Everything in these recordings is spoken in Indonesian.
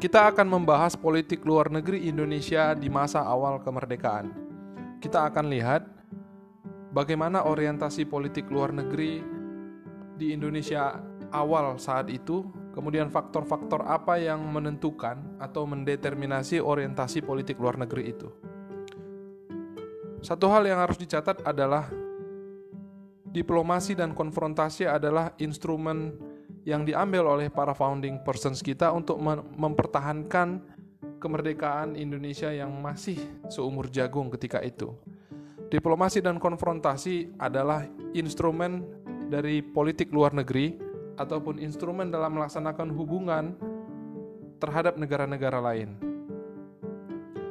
kita akan membahas politik luar negeri Indonesia di masa awal kemerdekaan. Kita akan lihat bagaimana orientasi politik luar negeri di Indonesia awal saat itu, kemudian faktor-faktor apa yang menentukan atau mendeterminasi orientasi politik luar negeri itu. Satu hal yang harus dicatat adalah diplomasi dan konfrontasi adalah instrumen yang diambil oleh para founding persons kita untuk mempertahankan kemerdekaan Indonesia yang masih seumur jagung ketika itu. Diplomasi dan konfrontasi adalah instrumen dari politik luar negeri ataupun instrumen dalam melaksanakan hubungan terhadap negara-negara lain.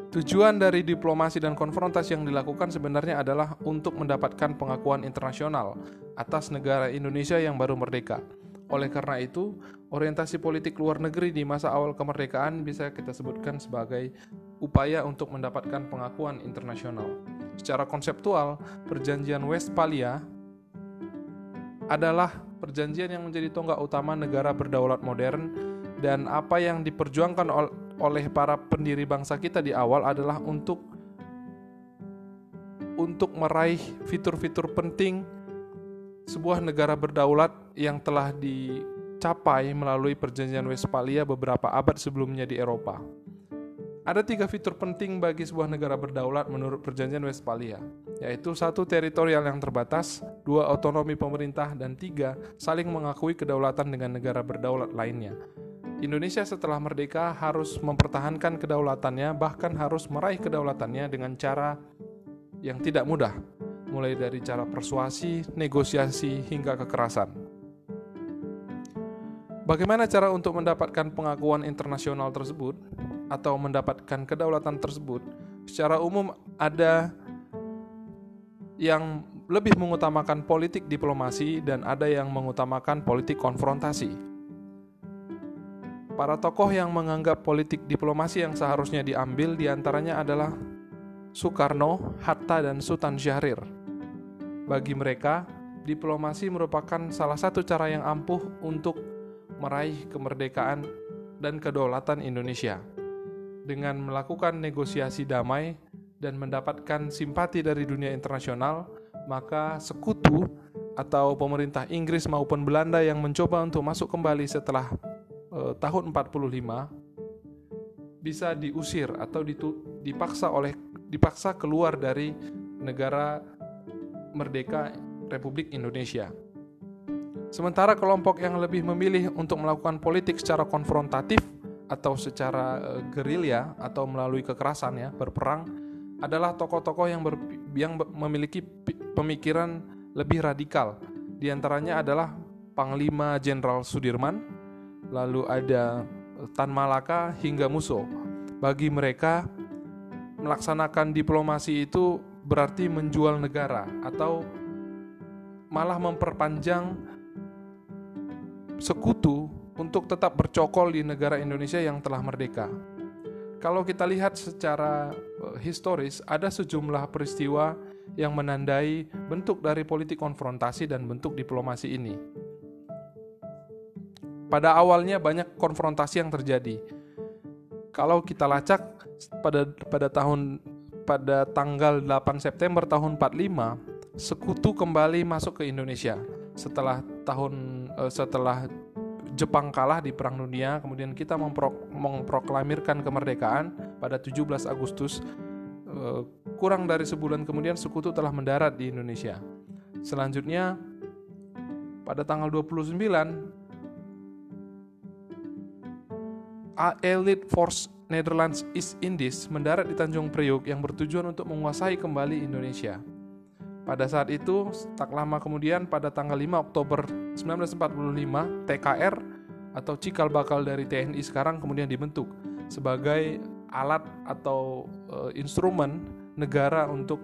Tujuan dari diplomasi dan konfrontasi yang dilakukan sebenarnya adalah untuk mendapatkan pengakuan internasional atas negara Indonesia yang baru merdeka oleh karena itu, orientasi politik luar negeri di masa awal kemerdekaan bisa kita sebutkan sebagai upaya untuk mendapatkan pengakuan internasional. Secara konseptual, Perjanjian Westphalia adalah perjanjian yang menjadi tonggak utama negara berdaulat modern dan apa yang diperjuangkan oleh para pendiri bangsa kita di awal adalah untuk untuk meraih fitur-fitur penting sebuah negara berdaulat yang telah dicapai melalui Perjanjian Westphalia beberapa abad sebelumnya di Eropa. Ada tiga fitur penting bagi sebuah negara berdaulat menurut Perjanjian Westphalia, yaitu satu teritorial yang terbatas, dua otonomi pemerintah, dan tiga saling mengakui kedaulatan dengan negara berdaulat lainnya. Indonesia setelah merdeka harus mempertahankan kedaulatannya, bahkan harus meraih kedaulatannya dengan cara yang tidak mudah, mulai dari cara persuasi, negosiasi, hingga kekerasan. Bagaimana cara untuk mendapatkan pengakuan internasional tersebut atau mendapatkan kedaulatan tersebut? Secara umum ada yang lebih mengutamakan politik diplomasi dan ada yang mengutamakan politik konfrontasi. Para tokoh yang menganggap politik diplomasi yang seharusnya diambil di antaranya adalah Soekarno, Hatta, dan Sultan Syahrir. Bagi mereka, diplomasi merupakan salah satu cara yang ampuh untuk meraih kemerdekaan dan kedaulatan Indonesia. Dengan melakukan negosiasi damai dan mendapatkan simpati dari dunia internasional, maka sekutu atau pemerintah Inggris maupun Belanda yang mencoba untuk masuk kembali setelah eh, tahun 45 bisa diusir atau dipaksa oleh dipaksa keluar dari negara merdeka Republik Indonesia. Sementara kelompok yang lebih memilih untuk melakukan politik secara konfrontatif atau secara uh, gerilya atau melalui kekerasan ya, berperang adalah tokoh-tokoh yang yang memiliki pemikiran lebih radikal. Di antaranya adalah Panglima Jenderal Sudirman, lalu ada Tan Malaka hingga Muso. Bagi mereka melaksanakan diplomasi itu berarti menjual negara atau malah memperpanjang sekutu untuk tetap bercokol di negara Indonesia yang telah merdeka. Kalau kita lihat secara eh, historis, ada sejumlah peristiwa yang menandai bentuk dari politik konfrontasi dan bentuk diplomasi ini. Pada awalnya banyak konfrontasi yang terjadi. Kalau kita lacak pada pada tahun pada tanggal 8 September tahun 45, sekutu kembali masuk ke Indonesia setelah tahun uh, setelah Jepang kalah di Perang Dunia, kemudian kita mempro memproklamirkan kemerdekaan pada 17 Agustus. Uh, kurang dari sebulan kemudian sekutu telah mendarat di Indonesia. Selanjutnya pada tanggal 29 Elite Force Netherlands East Indies mendarat di Tanjung Priok yang bertujuan untuk menguasai kembali Indonesia. Pada saat itu, tak lama kemudian pada tanggal 5 Oktober 1945, TKR atau cikal bakal dari TNI sekarang kemudian dibentuk sebagai alat atau e, instrumen negara untuk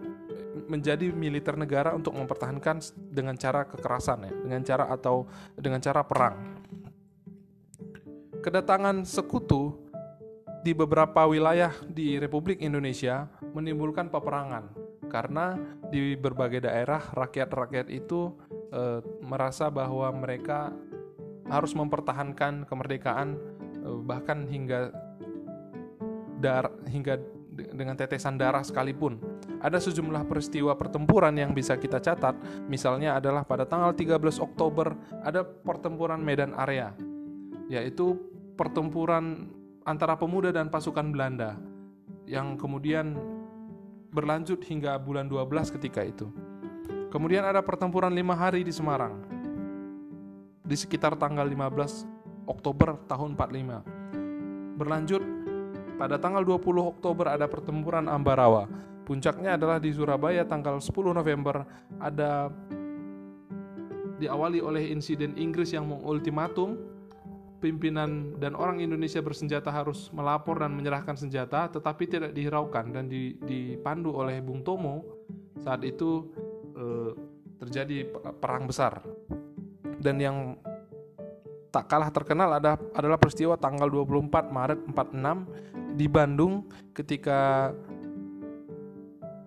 menjadi militer negara untuk mempertahankan dengan cara kekerasan ya, dengan cara atau dengan cara perang. Kedatangan sekutu di beberapa wilayah di Republik Indonesia menimbulkan peperangan karena di berbagai daerah rakyat-rakyat itu e, merasa bahwa mereka harus mempertahankan kemerdekaan e, bahkan hingga dar hingga dengan tetesan darah sekalipun. Ada sejumlah peristiwa pertempuran yang bisa kita catat, misalnya adalah pada tanggal 13 Oktober ada pertempuran Medan Area, yaitu pertempuran antara pemuda dan pasukan Belanda yang kemudian berlanjut hingga bulan 12 ketika itu. Kemudian ada pertempuran lima hari di Semarang di sekitar tanggal 15 Oktober tahun 45. Berlanjut pada tanggal 20 Oktober ada pertempuran Ambarawa. Puncaknya adalah di Surabaya tanggal 10 November ada diawali oleh insiden Inggris yang mengultimatum pimpinan dan orang Indonesia bersenjata harus melapor dan menyerahkan senjata tetapi tidak dihiraukan dan dipandu oleh Bung Tomo. Saat itu eh, terjadi perang besar. Dan yang tak kalah terkenal ada adalah peristiwa tanggal 24 Maret 46 di Bandung ketika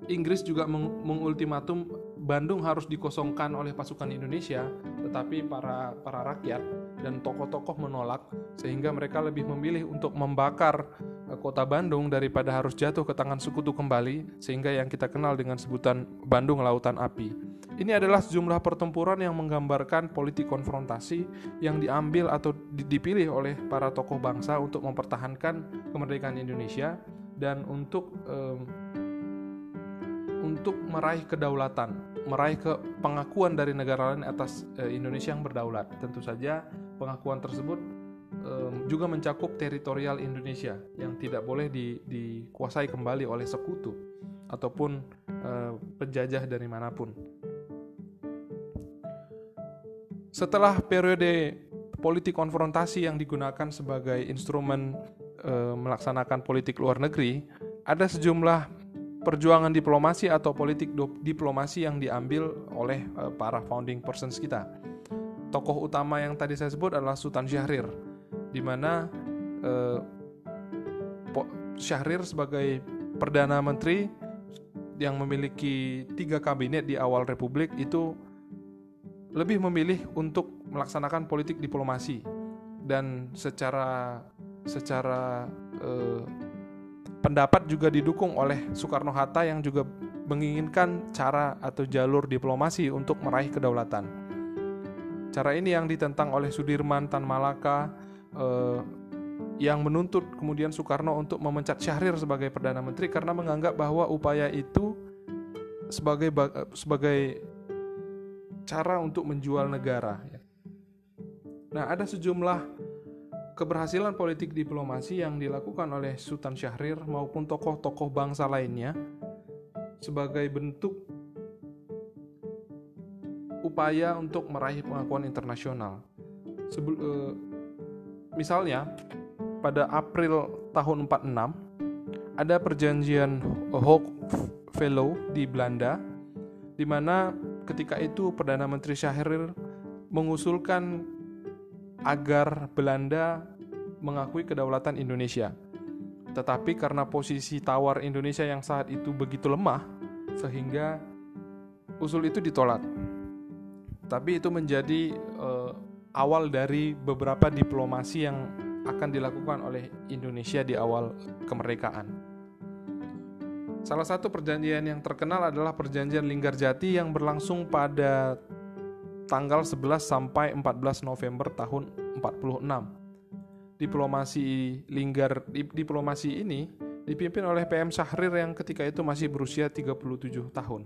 Inggris juga meng mengultimatum Bandung harus dikosongkan oleh pasukan Indonesia, tetapi para para rakyat dan tokoh-tokoh menolak sehingga mereka lebih memilih untuk membakar eh, kota Bandung daripada harus jatuh ke tangan sekutu kembali sehingga yang kita kenal dengan sebutan Bandung Lautan Api. Ini adalah sejumlah pertempuran yang menggambarkan politik konfrontasi yang diambil atau dipilih oleh para tokoh bangsa untuk mempertahankan kemerdekaan Indonesia dan untuk um, untuk meraih kedaulatan, meraih ke pengakuan dari negara lain atas uh, Indonesia yang berdaulat. Tentu saja pengakuan tersebut um, juga mencakup teritorial Indonesia yang tidak boleh di, dikuasai kembali oleh sekutu ataupun uh, penjajah dari mana pun. Setelah periode politik konfrontasi yang digunakan sebagai instrumen e, melaksanakan politik luar negeri, ada sejumlah perjuangan diplomasi atau politik diplomasi yang diambil oleh e, para founding persons kita. Tokoh utama yang tadi saya sebut adalah Sultan Syahrir, di mana e, Syahrir sebagai perdana menteri yang memiliki tiga kabinet di awal republik itu lebih memilih untuk melaksanakan politik diplomasi dan secara secara eh, pendapat juga didukung oleh Soekarno Hatta yang juga menginginkan cara atau jalur diplomasi untuk meraih kedaulatan. Cara ini yang ditentang oleh Sudirman Tan Malaka eh, yang menuntut kemudian Soekarno untuk memecat Syahrir sebagai perdana menteri karena menganggap bahwa upaya itu sebagai sebagai cara untuk menjual negara. Ya. Nah, ada sejumlah keberhasilan politik diplomasi yang dilakukan oleh Sultan Syahrir maupun tokoh-tokoh bangsa lainnya sebagai bentuk upaya untuk meraih pengakuan internasional. Sebel, uh, misalnya, pada April tahun 46 ada perjanjian Hoek Fellow di Belanda di mana ketika itu Perdana Menteri Syahrir mengusulkan agar Belanda mengakui kedaulatan Indonesia. Tetapi karena posisi tawar Indonesia yang saat itu begitu lemah, sehingga usul itu ditolak. Tapi itu menjadi uh, awal dari beberapa diplomasi yang akan dilakukan oleh Indonesia di awal kemerdekaan. Salah satu perjanjian yang terkenal adalah perjanjian Linggarjati yang berlangsung pada tanggal 11 sampai 14 November tahun 46. Diplomasi Linggar diplomasi ini dipimpin oleh PM Syahrir yang ketika itu masih berusia 37 tahun.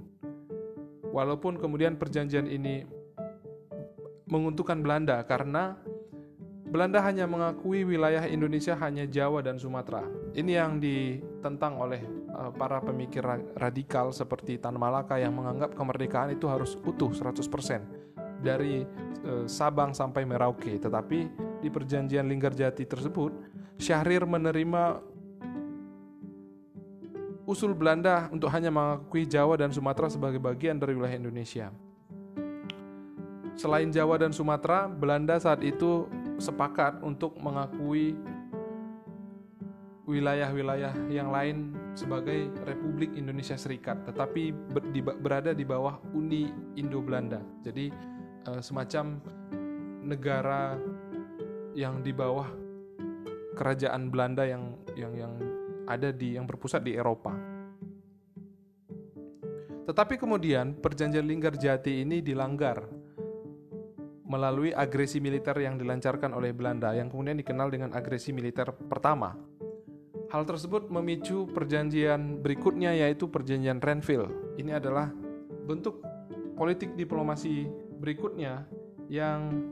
Walaupun kemudian perjanjian ini menguntungkan Belanda karena Belanda hanya mengakui wilayah Indonesia hanya Jawa dan Sumatera. Ini yang ditentang oleh uh, para pemikir radikal seperti Tan Malaka yang menganggap kemerdekaan itu harus utuh 100% dari uh, Sabang sampai Merauke. Tetapi di perjanjian Linggarjati tersebut, Syahrir menerima usul Belanda untuk hanya mengakui Jawa dan Sumatera sebagai bagian dari wilayah Indonesia. Selain Jawa dan Sumatera, Belanda saat itu sepakat untuk mengakui wilayah-wilayah yang lain sebagai Republik Indonesia Serikat, tetapi berada di bawah Uni Indo-Belanda. Jadi uh, semacam negara yang di bawah kerajaan Belanda yang yang yang ada di yang berpusat di Eropa. Tetapi kemudian perjanjian Linggarjati ini dilanggar melalui agresi militer yang dilancarkan oleh Belanda yang kemudian dikenal dengan agresi militer pertama. Hal tersebut memicu perjanjian berikutnya yaitu perjanjian Renville. Ini adalah bentuk politik diplomasi berikutnya yang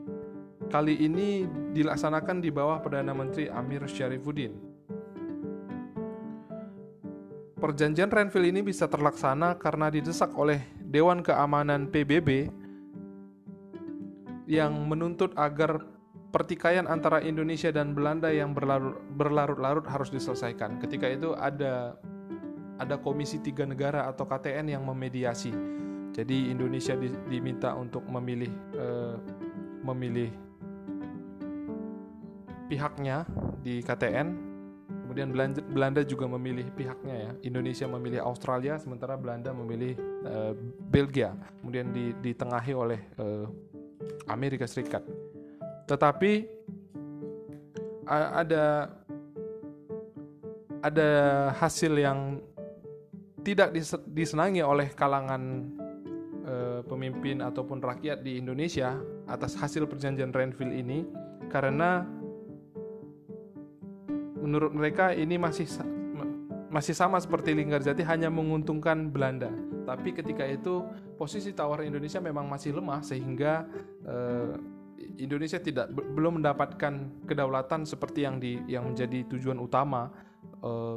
kali ini dilaksanakan di bawah Perdana Menteri Amir Syarifuddin. Perjanjian Renville ini bisa terlaksana karena didesak oleh Dewan Keamanan PBB yang menuntut agar pertikaian antara Indonesia dan Belanda yang berlarut-larut harus diselesaikan. Ketika itu ada ada komisi tiga negara atau KTN yang memediasi. Jadi Indonesia di, diminta untuk memilih eh, memilih pihaknya di KTN Kemudian Belanda, juga memilih pihaknya ya. Indonesia memilih Australia, sementara Belanda memilih uh, Belgia. Kemudian ditengahi oleh uh, Amerika Serikat. Tetapi ada ada hasil yang tidak disenangi oleh kalangan uh, pemimpin ataupun rakyat di Indonesia atas hasil perjanjian Renville ini karena menurut mereka ini masih masih sama seperti Linggarjati hanya menguntungkan Belanda. Tapi ketika itu posisi tawar Indonesia memang masih lemah sehingga eh, Indonesia tidak belum mendapatkan kedaulatan seperti yang di yang menjadi tujuan utama eh,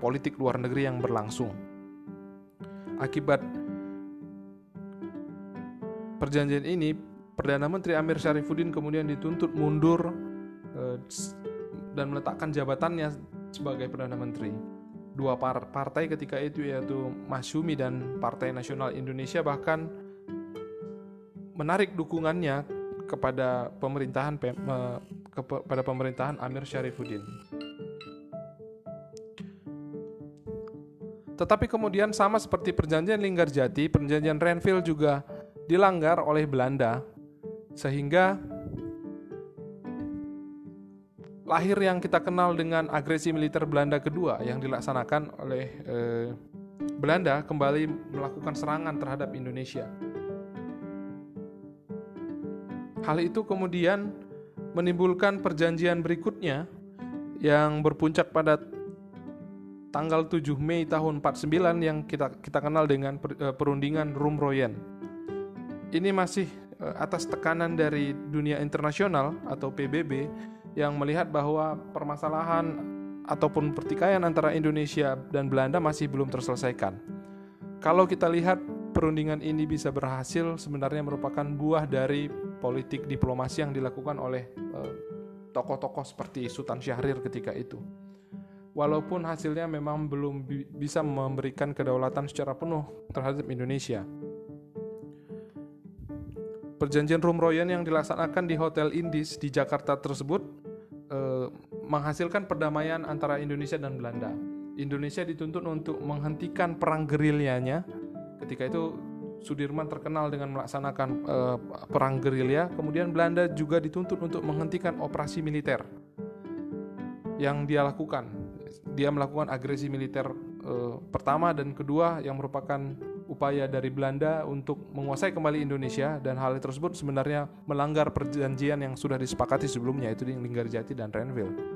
politik luar negeri yang berlangsung. Akibat perjanjian ini, Perdana Menteri Amir Syarifuddin kemudian dituntut mundur eh, dan meletakkan jabatannya sebagai Perdana Menteri. Dua par partai ketika itu yaitu Masyumi dan Partai Nasional Indonesia bahkan menarik dukungannya kepada pemerintahan kepada pemerintahan Amir Syarifuddin. Tetapi kemudian sama seperti perjanjian Linggarjati, perjanjian Renville juga dilanggar oleh Belanda sehingga lahir yang kita kenal dengan agresi militer Belanda kedua yang dilaksanakan oleh eh, Belanda kembali melakukan serangan terhadap Indonesia. Hal itu kemudian menimbulkan perjanjian berikutnya yang berpuncak pada tanggal 7 Mei tahun 49 yang kita kita kenal dengan eh, perundingan Rumroyen. Ini masih eh, atas tekanan dari dunia internasional atau PBB yang melihat bahwa permasalahan ataupun pertikaian antara Indonesia dan Belanda masih belum terselesaikan. Kalau kita lihat perundingan ini bisa berhasil sebenarnya merupakan buah dari politik diplomasi yang dilakukan oleh eh, tokoh-tokoh seperti Sultan Syahrir ketika itu. Walaupun hasilnya memang belum bi bisa memberikan kedaulatan secara penuh terhadap Indonesia. Perjanjian Rumroyen yang dilaksanakan di Hotel Indis di Jakarta tersebut eh, menghasilkan perdamaian antara Indonesia dan Belanda. Indonesia dituntut untuk menghentikan perang gerilyanya. Ketika itu Sudirman terkenal dengan melaksanakan eh, perang gerilya. Kemudian Belanda juga dituntut untuk menghentikan operasi militer yang dia lakukan. Dia melakukan agresi militer eh, pertama dan kedua yang merupakan upaya dari Belanda untuk menguasai kembali Indonesia dan hal tersebut sebenarnya melanggar perjanjian yang sudah disepakati sebelumnya yaitu di Linggarjati dan Renville.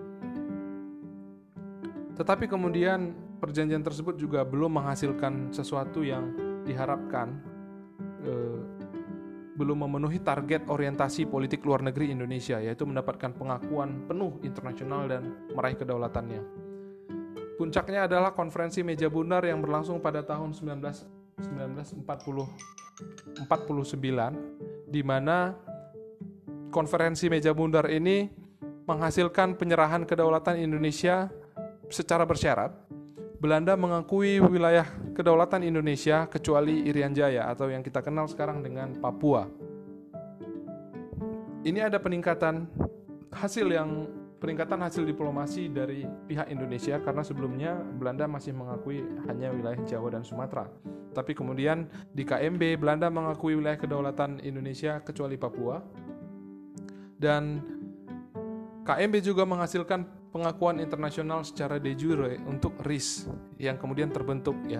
Tetapi kemudian perjanjian tersebut juga belum menghasilkan sesuatu yang diharapkan eh, belum memenuhi target orientasi politik luar negeri Indonesia yaitu mendapatkan pengakuan penuh internasional dan meraih kedaulatannya. Puncaknya adalah konferensi meja bundar yang berlangsung pada tahun 19 1949 di mana konferensi meja bundar ini menghasilkan penyerahan kedaulatan Indonesia secara bersyarat. Belanda mengakui wilayah kedaulatan Indonesia kecuali Irian Jaya atau yang kita kenal sekarang dengan Papua. Ini ada peningkatan hasil yang peningkatan hasil diplomasi dari pihak Indonesia karena sebelumnya Belanda masih mengakui hanya wilayah Jawa dan Sumatera. Tapi kemudian di KMB Belanda mengakui wilayah kedaulatan Indonesia kecuali Papua. Dan KMB juga menghasilkan pengakuan internasional secara de jure untuk RIS yang kemudian terbentuk ya.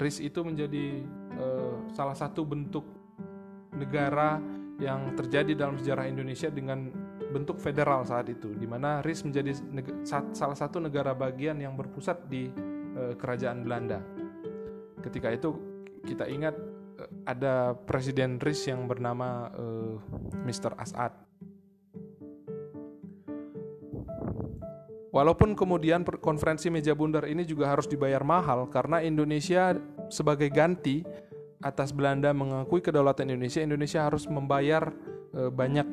RIS itu menjadi uh, salah satu bentuk negara yang terjadi dalam sejarah Indonesia dengan bentuk federal saat itu, di mana RIS menjadi salah satu negara bagian yang berpusat di uh, kerajaan Belanda. Ketika itu kita ingat uh, ada presiden RIS yang bernama Mr. Asad. Walaupun kemudian konferensi meja bundar ini juga harus dibayar mahal karena Indonesia sebagai ganti atas Belanda mengakui kedaulatan Indonesia, Indonesia harus membayar e, banyak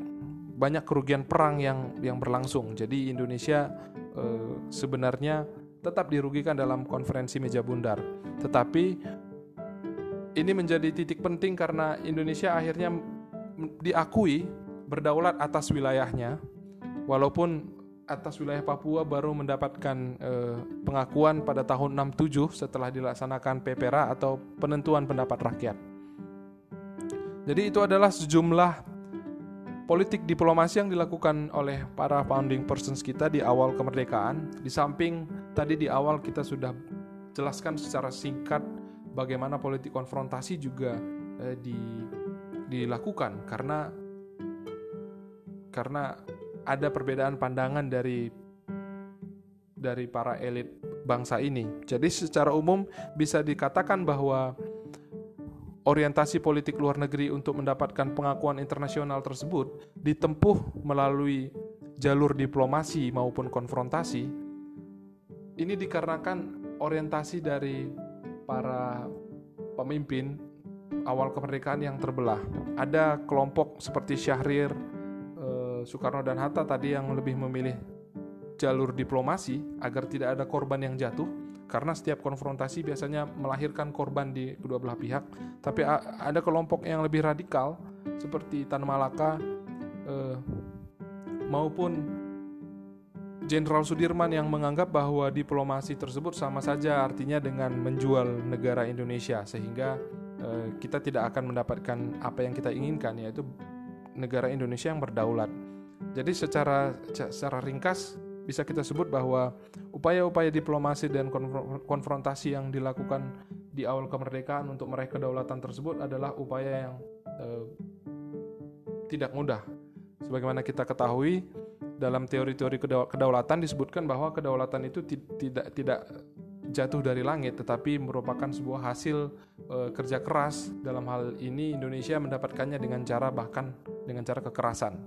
banyak kerugian perang yang yang berlangsung. Jadi Indonesia e, sebenarnya tetap dirugikan dalam konferensi meja bundar. Tetapi ini menjadi titik penting karena Indonesia akhirnya diakui berdaulat atas wilayahnya walaupun atas wilayah Papua baru mendapatkan eh, pengakuan pada tahun 67 setelah dilaksanakan PPRA atau penentuan pendapat rakyat. Jadi itu adalah sejumlah politik diplomasi yang dilakukan oleh para founding persons kita di awal kemerdekaan. Di samping tadi di awal kita sudah jelaskan secara singkat bagaimana politik konfrontasi juga eh, di, dilakukan karena karena ada perbedaan pandangan dari dari para elit bangsa ini. Jadi secara umum bisa dikatakan bahwa orientasi politik luar negeri untuk mendapatkan pengakuan internasional tersebut ditempuh melalui jalur diplomasi maupun konfrontasi. Ini dikarenakan orientasi dari para pemimpin awal kemerdekaan yang terbelah. Ada kelompok seperti Syahrir, Soekarno dan Hatta tadi yang lebih memilih jalur diplomasi agar tidak ada korban yang jatuh karena setiap konfrontasi biasanya melahirkan korban di kedua belah pihak. Tapi ada kelompok yang lebih radikal seperti Tan Malaka eh, maupun Jenderal Sudirman yang menganggap bahwa diplomasi tersebut sama saja artinya dengan menjual negara Indonesia sehingga eh, kita tidak akan mendapatkan apa yang kita inginkan yaitu negara Indonesia yang berdaulat. Jadi secara secara ringkas bisa kita sebut bahwa upaya-upaya diplomasi dan konfrontasi yang dilakukan di awal kemerdekaan untuk meraih kedaulatan tersebut adalah upaya yang eh, tidak mudah. Sebagaimana kita ketahui dalam teori-teori kedaulatan disebutkan bahwa kedaulatan itu tidak tidak jatuh dari langit tetapi merupakan sebuah hasil e, kerja keras dalam hal ini Indonesia mendapatkannya dengan cara bahkan dengan cara kekerasan.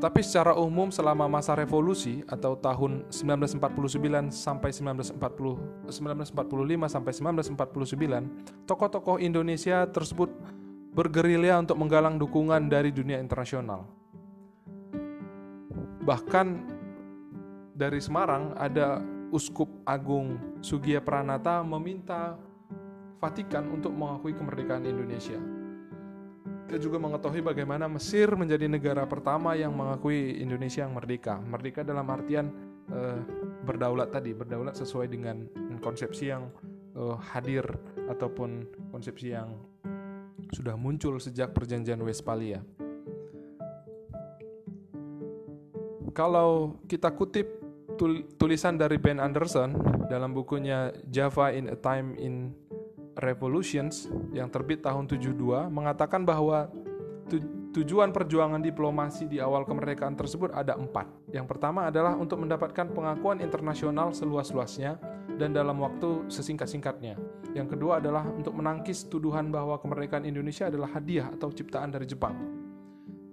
Tapi secara umum selama masa revolusi atau tahun 1949 sampai 1940 1945 sampai 1949, tokoh-tokoh Indonesia tersebut bergerilya untuk menggalang dukungan dari dunia internasional. Bahkan dari Semarang ada Uskup Agung Sugiya Pranata meminta Vatikan untuk mengakui kemerdekaan Indonesia. Kita juga mengetahui bagaimana Mesir menjadi negara pertama yang mengakui Indonesia yang merdeka. Merdeka dalam artian uh, berdaulat tadi, berdaulat sesuai dengan konsepsi yang uh, hadir ataupun konsepsi yang sudah muncul sejak perjanjian Westphalia. Kalau kita kutip tulisan dari Ben Anderson dalam bukunya Java in a Time in Revolutions yang terbit tahun 72 mengatakan bahwa tujuan perjuangan diplomasi di awal kemerdekaan tersebut ada empat. Yang pertama adalah untuk mendapatkan pengakuan internasional seluas-luasnya dan dalam waktu sesingkat-singkatnya. Yang kedua adalah untuk menangkis tuduhan bahwa kemerdekaan Indonesia adalah hadiah atau ciptaan dari Jepang.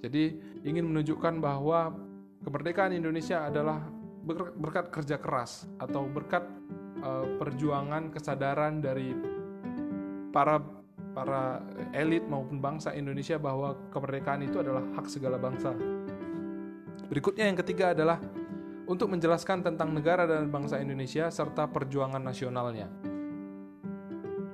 Jadi ingin menunjukkan bahwa kemerdekaan Indonesia adalah berkat kerja keras atau berkat uh, perjuangan kesadaran dari para para elit maupun bangsa Indonesia bahwa kemerdekaan itu adalah hak segala bangsa. Berikutnya yang ketiga adalah untuk menjelaskan tentang negara dan bangsa Indonesia serta perjuangan nasionalnya.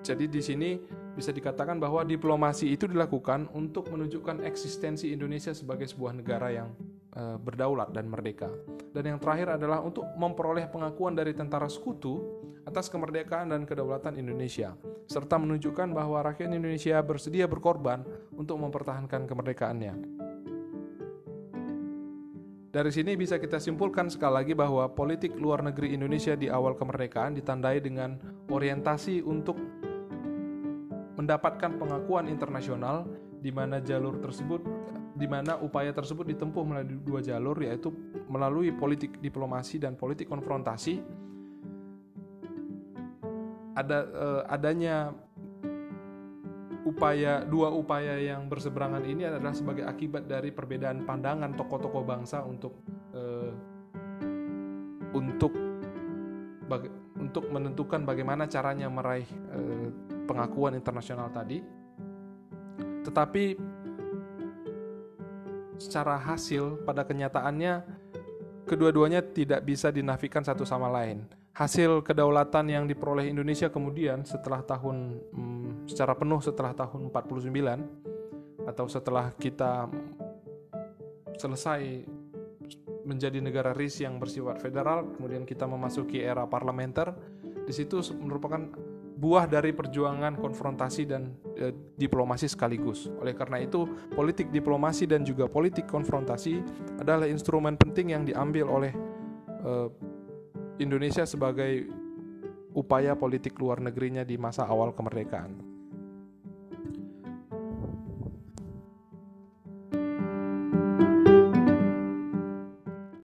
Jadi di sini bisa dikatakan bahwa diplomasi itu dilakukan untuk menunjukkan eksistensi Indonesia sebagai sebuah negara yang uh, berdaulat dan merdeka. Dan yang terakhir adalah untuk memperoleh pengakuan dari tentara sekutu atas kemerdekaan dan kedaulatan Indonesia, serta menunjukkan bahwa rakyat Indonesia bersedia berkorban untuk mempertahankan kemerdekaannya. Dari sini bisa kita simpulkan sekali lagi bahwa politik luar negeri Indonesia di awal kemerdekaan ditandai dengan orientasi untuk mendapatkan pengakuan internasional di mana jalur tersebut di mana upaya tersebut ditempuh melalui dua jalur yaitu melalui politik diplomasi dan politik konfrontasi ada eh, adanya upaya dua upaya yang berseberangan ini adalah sebagai akibat dari perbedaan pandangan tokoh-tokoh bangsa untuk uh, untuk untuk menentukan bagaimana caranya meraih uh, pengakuan internasional tadi. Tetapi secara hasil pada kenyataannya kedua-duanya tidak bisa dinafikan satu sama lain. Hasil kedaulatan yang diperoleh Indonesia kemudian setelah tahun hmm, secara penuh setelah tahun 49 atau setelah kita selesai menjadi negara RIS yang bersifat federal, kemudian kita memasuki era parlementer. Di situ merupakan buah dari perjuangan konfrontasi dan e, diplomasi sekaligus. Oleh karena itu, politik diplomasi dan juga politik konfrontasi adalah instrumen penting yang diambil oleh e, Indonesia sebagai upaya politik luar negerinya di masa awal kemerdekaan.